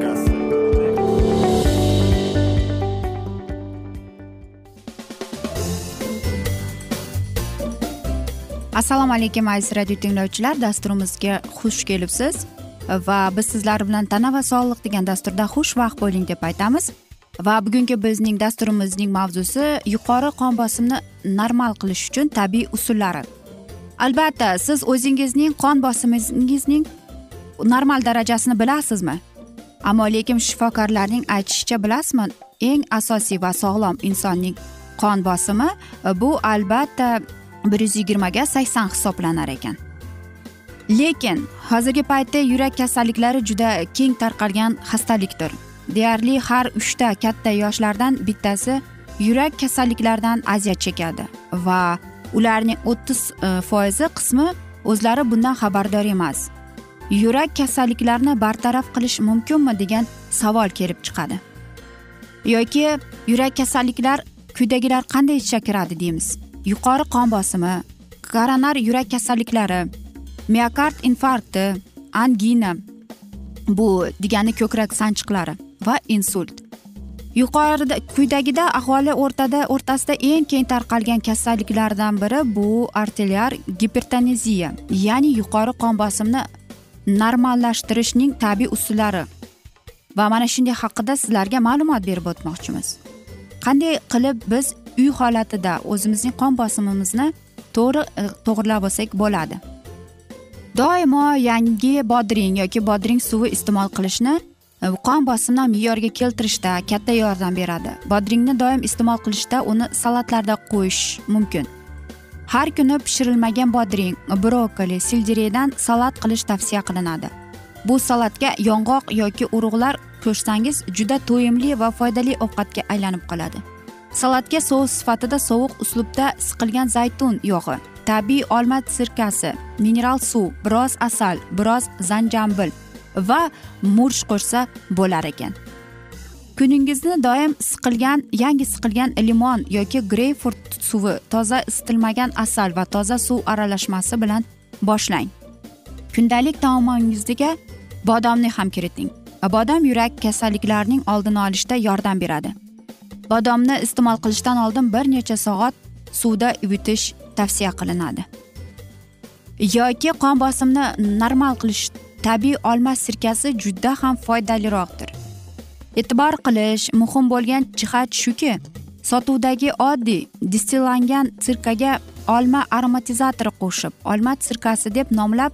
Vegas. assalomu alaykum aziz radio tinglovchilar. Dasturimizga xush kelibsiz. Va biz sizlar bilan tana va sog'liq degan dasturda xushvaqt bo'ling deb aytamiz. Va bugungi bizning dasturimizning mavzusi yuqori qon bosimini normal qilish uchun tabiiy usullari. Albatta siz o'zingizning qon bosimingizning normal darajasini bilasizmi? Ammo lekin shifokorlarning aytishicha bilasizmi eng asosiy va sog'lom insonning qon bosimi e, bu albatta bir yuz yigirmaga sakson hisoblanar ekan. Lekin hozirgi paytda yurak kasalliklari juda keng tarqalgan xastalikdir. Deyarli har uchta katta yoshlardan bittasi yurak kasalliklaridan aziyat chekadi va ularning o'ttiz e, foizi qismi o'zlari bundan xabardor emas. Yurak kasalliklarini bartaraf qilish mumkinmi degan savol kelib chiqadi. Yoki yurak kasalliklar quyidagilar qanday ichga kiradi deymiz. Yuqori qon bosimi koronar yurak kasalliklari miokard infarkti angina bu degani ko'krak sanchiqlari va insult. Yuqorida quyidagida aholi o'rtada o'rtasida eng keng tarqalgan kasalliklardan biri bu arterial gipertoneziya ya'ni yuqori qon bosimini normallashtirishning tabiiy usullari. Va mana shunday haqida sizlarga ma'lumot berib o'tmoqchimiz. Qanday qilib biz uy holatida o'zimizning qon bosimimizni to'g'ri e, to'g'irlab olsak bo'ladi? Doimo yangi bodring yoki bodring suvi iste'mol qilishni e, qon bosimini me'yorga keltirishda katta yordam beradi. Bodringni doim iste'mol qilishda uni salatlarda qo'yish mumkin. Har kuni pishirilmagan bodring brokkoli seldereydan salat qilish tavsiya qilinadi. Bu salatga yong'oq yoki urug'lar qo'shsangiz juda to'yimli va foydali ovqatga aylanib qoladi. Salatga sous sifatida sovuq uslubda siqilgan zaytun yog'i tabiiy olma sirkasi mineral suv biroz asal biroz zanjambil va murch qo'shsa bo'lar ekan. Kuningizni doim siqilgan yangi siqilgan limon yoki greyfurt suvi toza isitilmagan asal va toza suv aralashmasi bilan boshlang. Kundalik taomingizga bodomni ham kiriting bodom yurak kasalliklarining oldini olishda yordam beradi. Bodomni iste'mol qilishdan oldin bir necha soat suvda yuvitish tavsiya qilinadi. Yoki qon bosimini normal qilish tabiiy olma sirkasi juda ham foydaliroqdir. E'tibor qilish muhim bo'lgan jihat shuki sotuvdagi oddiy distillangan sirkaga olma aromatizatori qo'shib olma sirkasi deb nomlab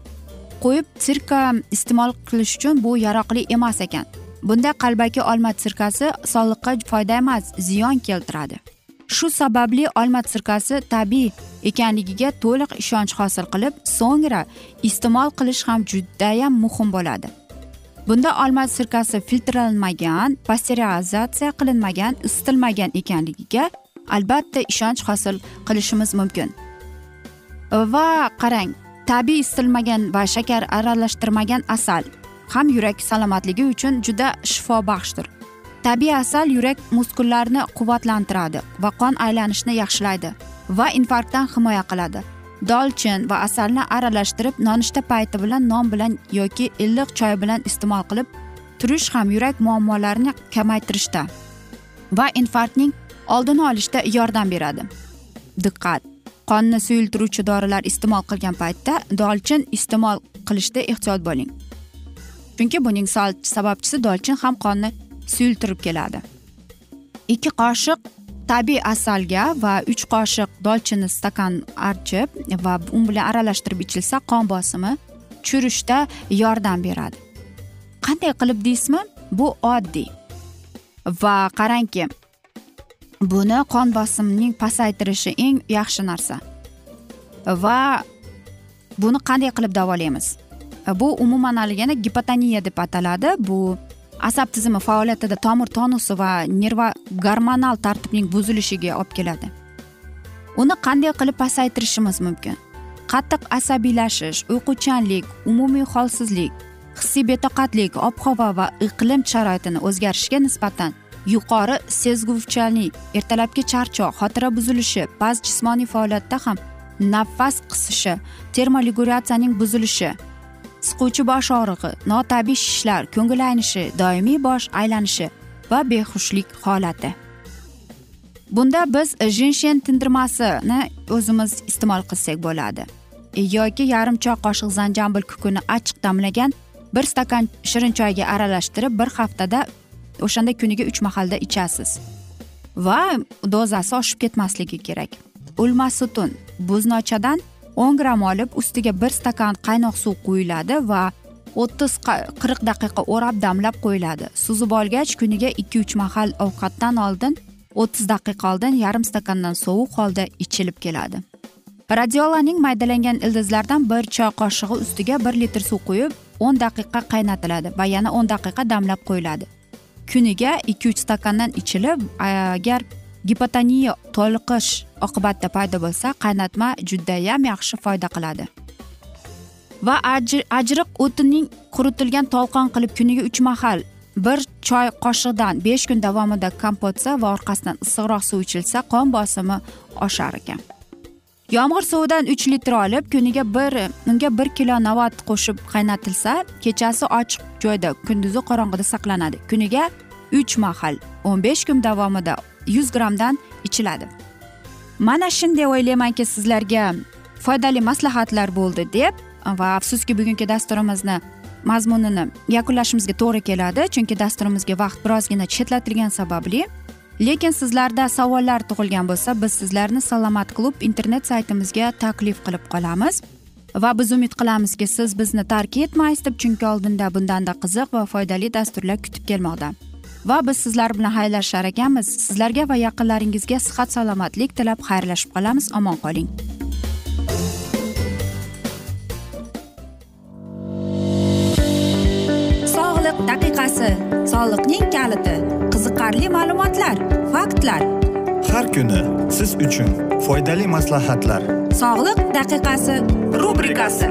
qo'yib sirka iste'mol qilish uchun bu yaroqli emas ekan. Bunda qalbaki olma sirkasi sog'liqqa foyda emas ziyon keltiradi. Shu sababli olma sirkasi tabiiy ekanligiga to'liq ishonch hosil qilib so'ngra iste'mol qilish ham judayam muhim bo'ladi. Bunda olma sirkasi filtrlanmagan pasterizatsiya qilinmagan isitilmagan ekanligiga albatta ishonch hosil qilishimiz mumkin. Va qarang tabiiy isitilmagan va shakar aralashtirmagan asal ham yurak salomatligi uchun juda shifobaxshdir. Tabiiy asal yurak muskullarini quvvatlantiradi va qon aylanishini yaxshilaydi va infarktdan himoya qiladi. Dolchin va asalni aralashtirib nonushta payti bilan non bilan yoki iliq choy bilan iste'mol qilib turish ham yurak muammolarini kamaytirishda va infarktning oldini olishda yordam beradi. Diqqat! Qonni suyultiruvchi dorilar iste'mol qilgan paytda dolchin iste'mol qilishda ehtiyot bo'ling. Chunki buning sababchisi dolchin ham qonni suyultirib keladi. Ikki qoshiq tabiiy asalga va uch qoshiq dolchini stakan archib va u bilan aralashtirib ichilsa qon bosimi tushirishda yordam beradi. Qanday qilib deysizmi? Bu oddiy. Va qarangki buni qon bosimining pasaytirishi eng yaxshi narsa. Va buni qanday qilib davolaymiz? Bu umuman haligini gipotoniya deb ataladi. Bu asab tizimi faoliyatida tomir tonusi va nerva gormonal tartibning buzilishiga olib keladi. Uni qanday qilib pasaytirishimiz mumkin? Qattiq asabiylashish uyquchanlik umumiy holsizlik hissiy betoqatlik ob havo va iqlim sharoitini o'zgarishiga nisbatan yuqori sezguvchanlik ertalabki charchoq xotira buzilishi ba'zi jismoniy faoliyatda ham nafas qisishi termoregulyatsiyaning buzilishi siquvchi bosh og'rig'i notabiiy shishlar ko'ngil aynishi doimiy bosh aylanishi va behushlik holati. Bunda biz jinshen tindirmasini o'zimiz iste'mol qilsak bo'ladi. Yoki yarim choy qoshiq zanjambil kukuni achchiq damlagan bir stakan shirin choyga aralashtirib bir haftada o'shanda kuniga uch mahalda ichasiz. Va dozasi oshib ketmasligi kerak. Ulma sutun buznochadan o'n gramm olib ustiga bir stakan qaynoq suv quyiladi va o'ttiz qirq daqiqa o'rab damlab qo'yiladi. Suzib olgach kuniga ikki uch mahal ovqatdan oldin o'ttiz daqiqa oldin yarim stakandan sovuq holda ichilib keladi. Radiolaning maydalangan ildizlaridan bir choy qoshig'i ustiga bir litr suv quyib o'n daqiqa qaynatiladi va yana o'n daqiqa damlab qo'yiladi. Kuniga ikki uch stakandan ichilib agar gipotoniya toliqish oqibatida paydo bo'lsa qaynatma judayam yaxshi foyda qiladi. Va ajriq o'tining quritilgan tolqon qilib kuniga uch mahal bir choy qoshiqdan besh kun davomida kompotsa va orqasidan issiqroq suv ichilsa qon bosimi oshar ekan. Yomg'ir suvidan uch litr olib kuniga bir unga bir kilo navat qo'shib qaynatilsa kechasi ochiq joyda kunduzi qorong'ida saqlanadi. Kuniga uch mahal o'n besh kun davomida yuz grammdan ichiladi. Mana shunday o'ylaymanki sizlarga foydali maslahatlar bo'ldi deb va afsuski bugungi dasturimizni mazmunini yakunlashimizga to'g'ri keladi chunki dasturimizga vaqt birozgina chetlatilgani sababli. Lekin sizlarda savollar tug'ilgan bo'lsa biz sizlarni salomat klub internet saytimizga taklif qilib qolamiz va biz umid qilamizki siz bizni tark etmaysiz deb chunki oldinda bundanda qiziq va foydali dasturlar kutib kelmoqda. Va biz sizlar bilan xayrlashar ekanmiz. Sizlarga va yaqinlaringizga sihat salomatlik tilab xayrlashib qolamiz. Omon qoling. Sog'liq daqiqasi. Soliqning kaliti. Qiziqarli ma'lumotlar faktlar. Har kuni siz uchun foydali maslahatlar. Sog'liq daqiqasi rubrikasi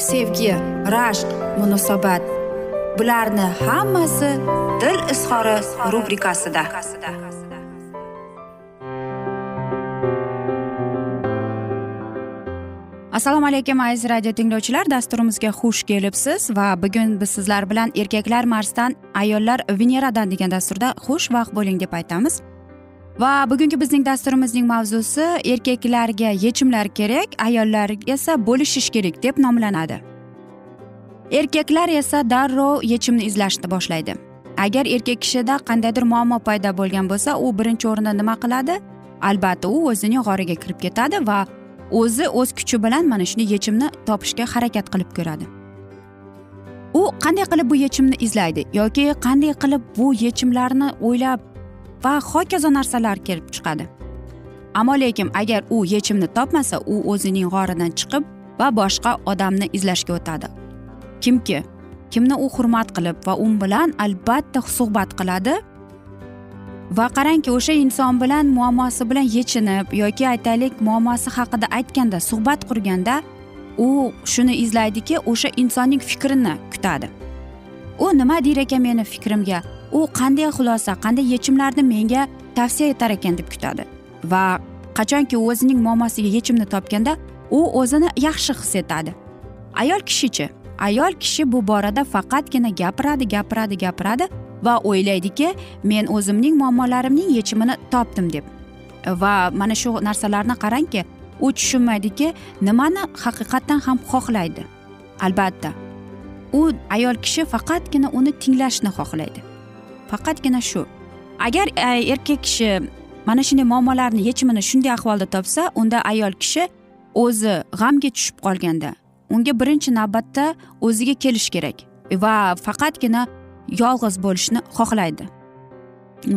sevgi rashq munosabat. Bularni hammasi dil izhori rubrikasida. Assalomu alaykum aziz radio tinglovchilar. Dasturimizga xush kelibsiz va bugun biz sizlar bilan erkaklar marsdan ayollar veneradan degan dasturda xushvaqt bo'ling deb aytamiz. Va bugungi bizning dasturimizning mavzusi erkaklarga yechimlar kerak ayollar esa bo'lishish kerak deb nomlanadi. Erkaklar esa darrov yechimni izlashni boshlaydi. Agar erkak kishida qandaydir muammo paydo bo'lgan bo'lsa u birinchi o'rinda nima qiladi? Albatta u o'zining g'origa kirib ketadi va o'zi o'z kuchi bilan mana shunday yechimni topishga harakat qilib ko'radi. U qanday qilib bu yechimni izlaydi yoki qanday qilib bu yechimlarni o'ylab va hokazo narsalar kelib chiqadi. Ammo lekin agar u yechimni topmasa u o'zining g'oridan chiqib va boshqa odamni izlashga o'tadi. Kimki kimni u hurmat qilib va u bilan albatta suhbat qiladi? Va qarangki o'sha inson bilan muammosi bilan yechinib yoki aytaylik muammosi haqida aytganda suhbat qurganda u shuni izlaydiki o'sha insonning fikrini kutadi. U nima der ekan meni fikrimga? U qanday xulosa qanday yechimlarni menga tavsiya etar ekan deb kutadi. Va qachonki u o'zining muammosiga yechimni topganda u o'zini yaxshi his etadi. Ayol kishichi ayol kishi bu borada faqatgina gapiradi gapiradi gapiradi va o'ylaydiki men o'zimning muammolarimning yechimini topdim deb. Va mana shu narsalarni qarangki u tushunmaydiki nimani haqiqatdan ham xohlaydi. Albatta u ayol kishi faqatgina uni tinglashni xohlaydi. Faqatgina shu. Agar e, erkak kishi mana shunday muammolarni yechimini shunday ahvolda topsa unda ayol kishi o'zi g'amga tushib qolganda unga birinchi navbatda o'ziga kelish kerak va faqatgina yolg'iz bo'lishni xohlaydi.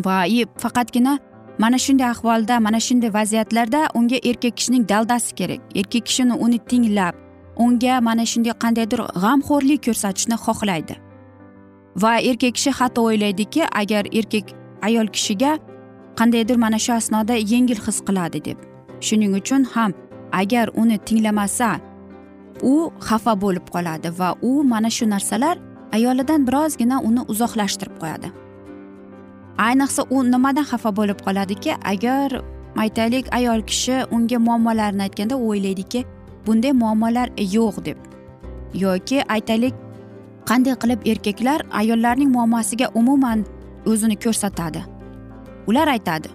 Va и faqatgina mana shunday ahvolda mana shunday vaziyatlarda unga erkak kishining daldasi kerak. Erkak kishini uni tinglab unga mana shunday qandaydir g'amxo'rlik ko'rsatishni xohlaydi. Va erkak kishi hatto o'ylaydiki agar erkak ayol kishiga qandaydir mana shu asnoda yengil his qiladi deb. Shuning uchun ham agar uni tinglamasa u xafa bo'lib qoladi va u mana shu narsalar ayolidan birozgina uni uzoqlashtirib qo'yadi. Ayniqsa u nimadan xafa bo'lib qoladiki agar aytaylik ayol kishi unga muammolarini aytganda u o'ylaydiki bunday muammolar yo'q deb yoki aytaylik qanday qilib erkaklar ayollarning muammosiga umuman o'zini ko'rsatadi? Ular aytadi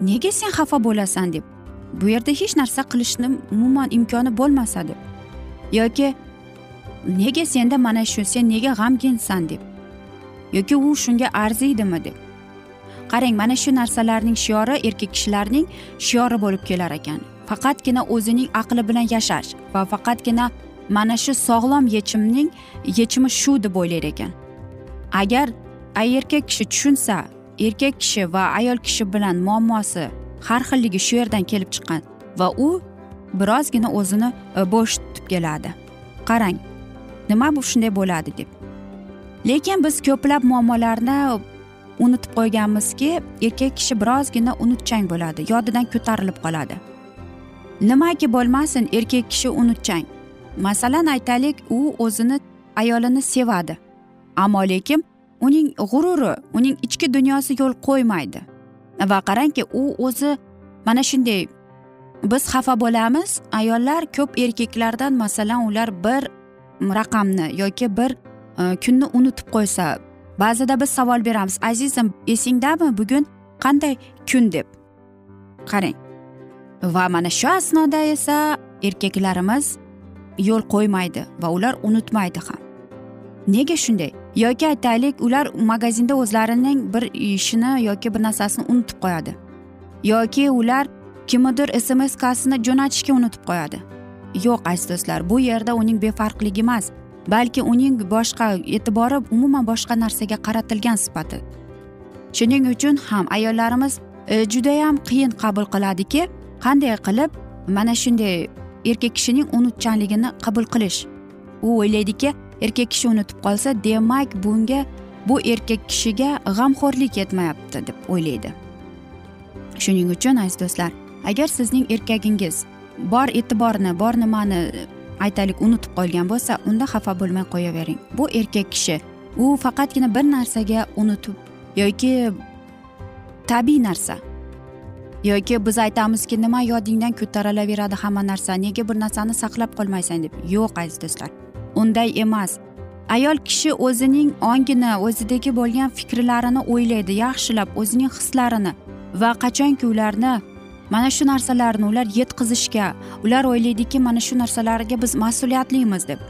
nega sen xafa bo'lasan? deb. Bu yerda hech narsa qilishni umuman imkoni bo'lmasa deb. Yoki nega senda mana shu sen nega g'amginsan? deb. Yoki u shunga arziydimi? deb. Qarang mana shu narsalarning shiori erkak kishilarning shiori bo'lib kelar ekan. Faqatgina o'zining aqli bilan yashash va faqatgina mana shu sog'lom yechimning yechimi shu deb o'ylar ekan. Agar erkak kishi tushunsa erkak kishi va ayol kishi bilan muammosi har xilligi shu yerdan kelib chiqqan va u birozgina o'zini e, bo'sh tutib keladi. Qarang nima bu shunday bo'ladi deb. Lekin biz ko'plab muammolarni unutib qo'yganmizki erkak kishi birozgina unutchang bo'ladi yodidan ko'tarilib qoladi. Nimaki bo'lmasin erkak kishi unutchang. Masalan aytaylik u o'zini ayolini sevadi. Ammo lekin uning g'ururi uning ichki dunyosi yo'l qo'ymaydi. Va qarangki u o'zi mana shunday biz xafa bo'lamiz ayollar ko'p erkaklardan masalan ular bir raqamni yoki bir e, kunni unutib qo'ysa ba'zida biz savol beramiz azizim esingdami bugun? Qanday kun? deb. Qarang. Va mana shu asnoda esa erkaklarimiz yo'l qo'ymaydi va ular unutmaydi ham. Nega shunday? Yoki aytaylik ular magazinda o'zlarining bir ishini yoki bir narsasini unutib qo'yadi. Yoki ular kimnidir smskasini jo'natishga unutib qo'yadi. Yo'q aziz do'stlar bu yerda uning befarqligi emas balki uning boshqa e'tibori umuman boshqa narsaga qaratilgan sifati. Shuning uchun ham ayollarimiz e, judayam qiyin qabul qiladiki qanday qilib mana shunday erkak kishining unutchanligini qabul qilish. U o'ylaydiki erkak kishi unutib qolsa demak bunga bu erkak kishiga g'amxo'rlik yetmayapti deb o'ylaydi. Shuning uchun aziz do'stlar agar sizning erkagingiz bor e'tiborni bor nimani aytaylik unutib qolgan bo'lsa unda xafa bo'lmay qo'yavering. Bu erkak kishi u faqatgina bir narsaga unutib yoki tabiiy narsa yoki biz aytamizki nima yodingdan ko'tarilaveradi hamma narsa nega bir narsani saqlab qolmaysan deb. Yo'q aziz do'stlar. Unday emas. Ayol kishi o'zining ongini o'zidagi bo'lgan fikrlarini o'ylaydi yaxshilab o'zining hislarini va qachonki ularni mana shu narsalarni ular yetkazishga ular o'ylaydiki mana shu narsalarga biz mas'uliyatlimiz deb.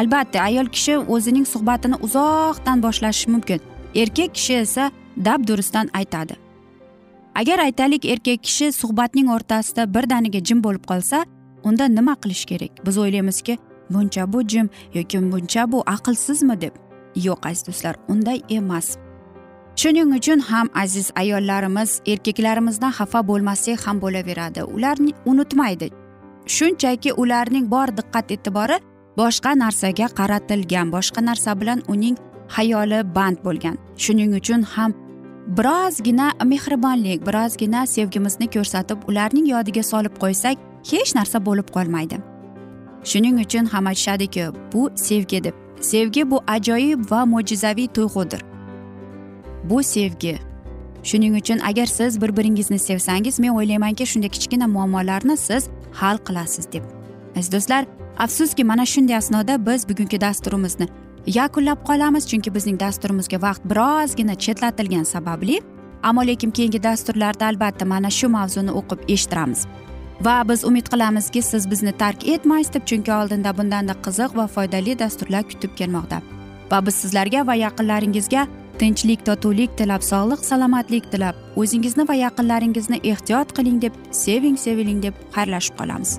Albatta ayol kishi o'zining suhbatini uzoqdan boshlashi mumkin. Erkak kishi esa dabdurustdan aytadi. Agar aytaylik erkak kishi suhbatning o'rtasida birdaniga jim bo'lib qolsa unda nima qilish kerak? Biz o'ylaymizki buncha bu jim yoki buncha bu aqlsizmi deb. Yo'q aziz do'stlar unday emas. Shuning uchun ham aziz ayollarimiz erkaklarimizdan xafa bo'lmasak ham bo'laveradi. Ularni unutmaydi. Shunchaki ularning bor diqqat e'tibori boshqa narsaga qaratilgan boshqa narsa bilan uning xayoli band bo'lgan. Shuning uchun ham birozgina mehribonlik birozgina sevgimizni ko'rsatib ularning yodiga solib qo'ysak hech narsa bo'lib qolmaydi. Shuning uchun ham aytishadiki bu sevgi deb. Sevgi bu ajoyib va mo'jizaviy tuyg'udir. Bu sevgi. Shuning uchun agar siz bir biringizni sevsangiz men o'ylaymanki shunday kichkina muammolarni siz hal qilasiz deb. Aziz do'stlar afsuski mana shunday asnoda biz bugungi dasturimizni yakunlab qolamiz chunki bizning dasturimizga vaqt birozgina chetlatilgani sababli ammo lekin keyingi dasturlarda albatta mana shu mavzuni o'qib eshittiramiz. Va biz umid qilamizki siz bizni tark etmaysiz deb chunki oldinda bundanda qiziq va foydali dasturlar kutib kelmoqda. Va biz sizlarga va yaqinlaringizga tinchlik totuvlik tilab sog'lik salomatlik tilab o'zingizni va yaqinlaringizni ehtiyot qiling deb seving seviling deb xayrlashib qolamiz.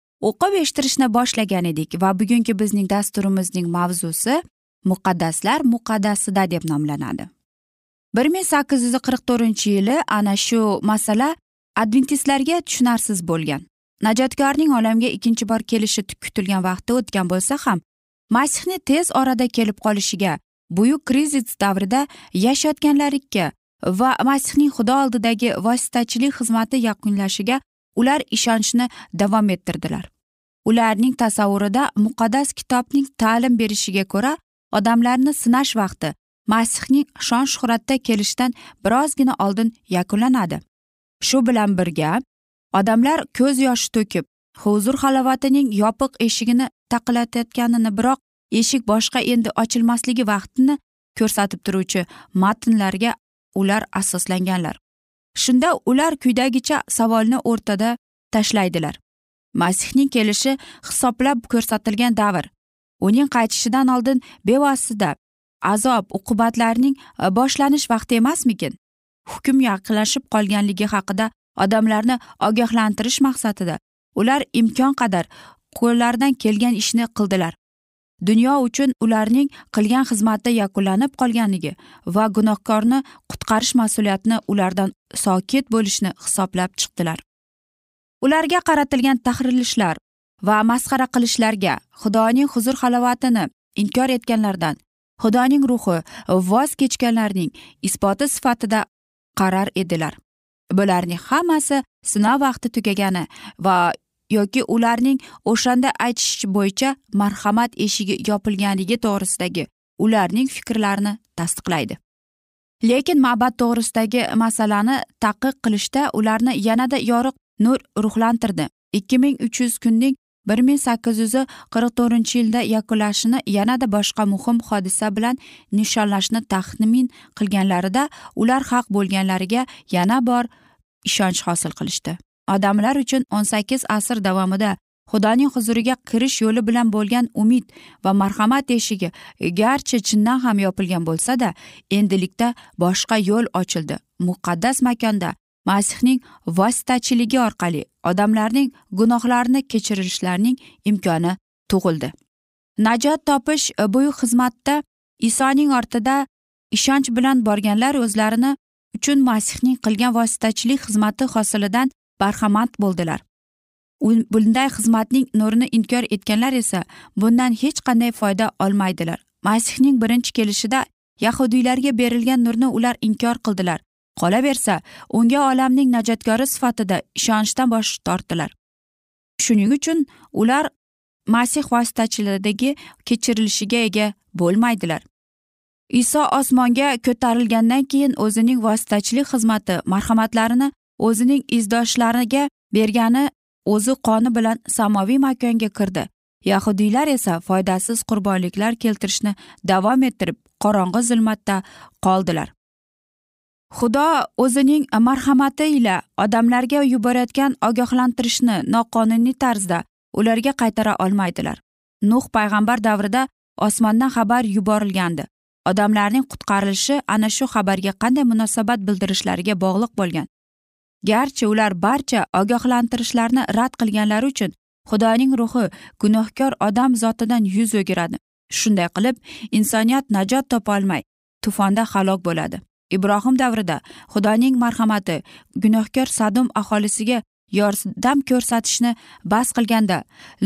o'qib eshittirishni boshlagan edik va bugungi bizning dasturimizning mavzusi muqaddaslar muqaddasida deb nomlanadi. Bir ming sakkiz yuz qirq to'rtinchi yili ana shu masala adventistlarga tushunarsiz bo'lgan. Najotkorning olamga ikkinchi bor kelishi kutilgan vaqti o'tgan bo'lsa ham masihni tez orada kelib qolishiga buyuk krizis davrida yashayotganlarga va masihning xudo oldidagi vositachilik xizmati yakunlashiga ular ishonchni davom ettirdilar. Ularning tasavvurida muqaddas kitobning ta'lim berishiga ko'ra odamlarni sinash vaqti masihning shon shuhratda kelishidan birozgina oldin yakunlanadi. Shu bilan birga odamlar ko'z yoshi to'kib huzur halovatining yopiq eshigini taqillatayotganini biroq eshik boshqa endi ochilmasligi vaqtini ko'rsatib turuvchi matnlarga ular asoslanganlar. Shunda ular quyidagicha savolni o'rtada tashlaydilar. Masihning kelishi hisoblab ko'rsatilgan davr. Uning qaytishidan oldin bevosita azob uqubatlarning e, boshlanish vaqti emasmikin? Hukm yaqinlashib qolganligi haqida odamlarni ogohlantirish maqsadida ular imkon qadar qo'llaridan kelgan ishni qildilar. Dunyo uchun ularning qilgan xizmati yakunlanib qolganligi va gunohkorni qutqarish mas'uliyatini ulardan sokit bo'lishni hisoblab chiqdilar. Ularga qaratilgan tahrirlashlar va masxara qilishlarga xudoning huzur halovatini inkor etganlardan xudoning ruhi voz kechganlarning isboti sifatida qarar edilar. Bularning hammasi sinov vaqti tugagani va yoki ularning o'shanda aytish bo'yicha marhamat eshigi yopilganligi to'g'risidagi ularning fikrlarini tasdiqlaydi. Lekin ma'bad to'g'risidagi masalani taqiq qilishda ularni yanada yorug' nur ruhlantirdi. Ikki ming uch yuz kunning bir ming sakkiz yuz qirq to'rtinchi yilda yakunlashini yanada boshqa muhim hodisa bilan nishonlashni taxmin qilganlarida ular haq bo'lganlariga yana bor ishonch hosil qilishdi. Odamlar uchun o'n sakkiz asr davomida xudoning huzuriga kirish yo'li bilan bo'lgan umid va marhamat eshigi garchi chindan ham yopilgan bo'lsada endilikda boshqa yo'l ochildi. Muqaddas makonda masihning vositachiligi orqali odamlarning gunohlarini kechirishlarining imkoni tug'ildi. Najot topish e, buyuk xizmatda isoning ortida ishonch bilan borganlar o'zlarini uchun masihning qilgan vositachilik xizmati hosilidan barhamand bo'ldilar. Bunday xizmatning nurini inkor etganlar esa bundan hech qanday foyda olmaydilar. Masihning birinchi kelishida yahudiylarga berilgan nurni ular inkor qildilar. Qolaversa unga olamning najotkori sifatida ishonchdan bosh tortdilar. Shuning uchun ular masih vositachiligidagi kechirilishiga ega bo'lmaydilar. Iso osmonga ko'tarilgandan keyin o'zining vositachilik xizmati marhamatlarini o'zining izdoshlariga bergani o'zi qoni bilan samoviy makonga kirdi. Yahudiylar esa foydasiz qurbonliklar keltirishni davom ettirib qorong'i zulmatda qoldilar. Xudo o'zining marhamati ila odamlarga yuborayotgan ogohlantirishni noqonuniy tarzda ularga qaytara olmaydilar. Nuh payg'ambar davrida osmondan xabar yuborilgandi. Odamlarning qutqarilishi ana shu xabarga qanday munosabat bildirishlariga bog'liq bo'lgan. Garchi ular barcha ogohlantirishlarni rad qilganlari uchun xudoning ruhi gunohkor odam zotidan yuz o'giradi. Shunday qilib insoniyat najot topolmay tufonda halok bo'ladi. Ibrohim davrida xudoning marhamati gunohkor sadum aholisiga yordam ko'rsatishni bas qilganda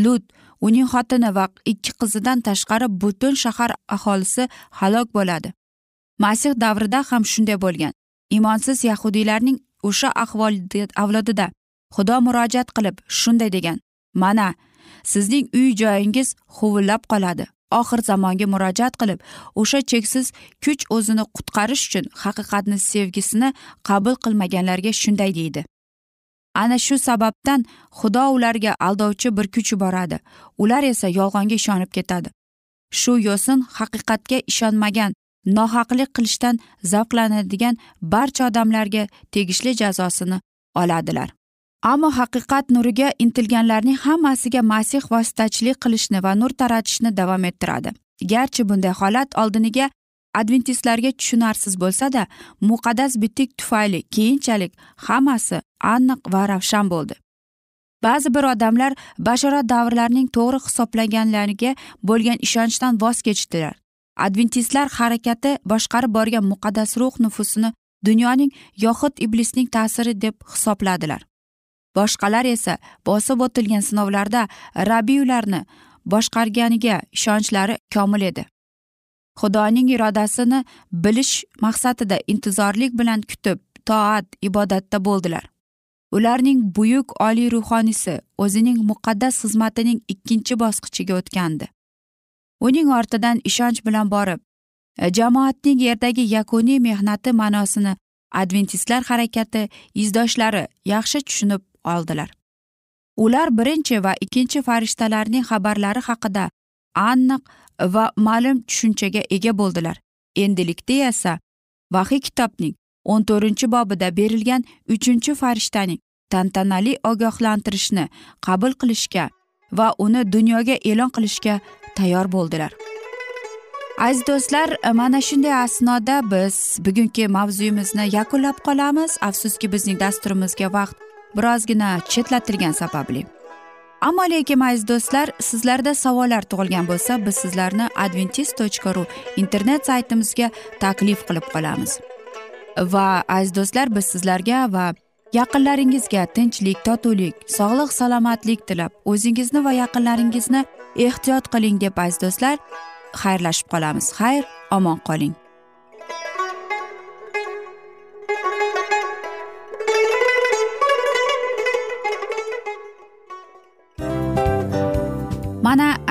lut uning xotini va ikki qizidan tashqari butun shahar aholisi halok bo'ladi. Masih davrida ham shunday bo'lgan. Imonsiz yahudiylarning o'sha ahvol avlodida xudo murojaat qilib shunday degan mana sizning uy joyingiz huvillab qoladi. Oxir zamonga murojaat qilib o'sha cheksiz kuch o'zini qutqarish uchun haqiqatni sevgisini qabul qilmaganlarga shunday deydi. Ana shu sababdan xudo ularga aldovchi bir kuch yuboradi. Ular esa yolg'onga ishonib ketadi. Shu yo'sin haqiqatga ishonmagan nohaqlik qilishdan zavqlanadigan barcha odamlarga tegishli jazosini oladilar. Ammo haqiqat nuriga intilganlarning hammasiga masih vositachilik qilishni va nur taratishni davom ettiradi. Garchi bunday holat oldiniga adventistlarga tushunarsiz bo'lsada muqaddas bitik tufayli keyinchalik hammasi aniq va ravshan bo'ldi. Ba'zi bir odamlar bashorat davrlarining to'g'ri hisoblaganlariga bo'lgan ishonchdan voz kechdilar. Adventistlar harakati boshqarib borgan muqaddas ruh nufusini dunyoning yoxud iblisning ta'siri deb hisobladilar. Boshqalar esa bosib o'tilgan sinovlarda rabbiy ularni boshqarganiga ishonchlari komil edi. Xudoning irodasini bilish maqsadida intizorlik bilan kutib toat ibodatda bo'ldilar. Ularning buyuk oliy ruhoniysi o'zining muqaddas xizmatining ikkinchi bosqichiga o'tgandi. Uning ortidan ishonch bilan borib jamoatning yerdagi yakuniy mehnati ma'nosini adventistlar harakati izdoshlari yaxshi tushunib oldilar. Ular birinchi va ikkinchi farishtalarning xabarlari haqida aniq va ma'lum tushunchaga ega bo'ldilar. Endilikda esa vahiy kitobning o'n to'rtinchi bobida berilgan uchinchi farishtaning tantanali ogohlantirishni qabul qilishga va uni dunyoga e'lon qilishga tayyor bo'ldilar. Aziz do'stlar mana shunday asnoda biz bugungi mavzuyimizni yakunlab qolamiz. Afsuski bizning dasturimizga vaqt birozgina chetlatilgani sababli. Ammo lekin aziz do'stlar sizlarda savollar tug'ilgan bo'lsa biz sizlarni adventis tochka ru internet saytimizga taklif qilib qolamiz. Va aziz do'stlar biz sizlarga va yaqinlaringizga tinchlik totuvlik sog'lik salomatlik tilab o'zingizni va yaqinlaringizni ehtiyot qiling deb aziz do'stlar xayrlashib qolamiz. Xayr omon qoling.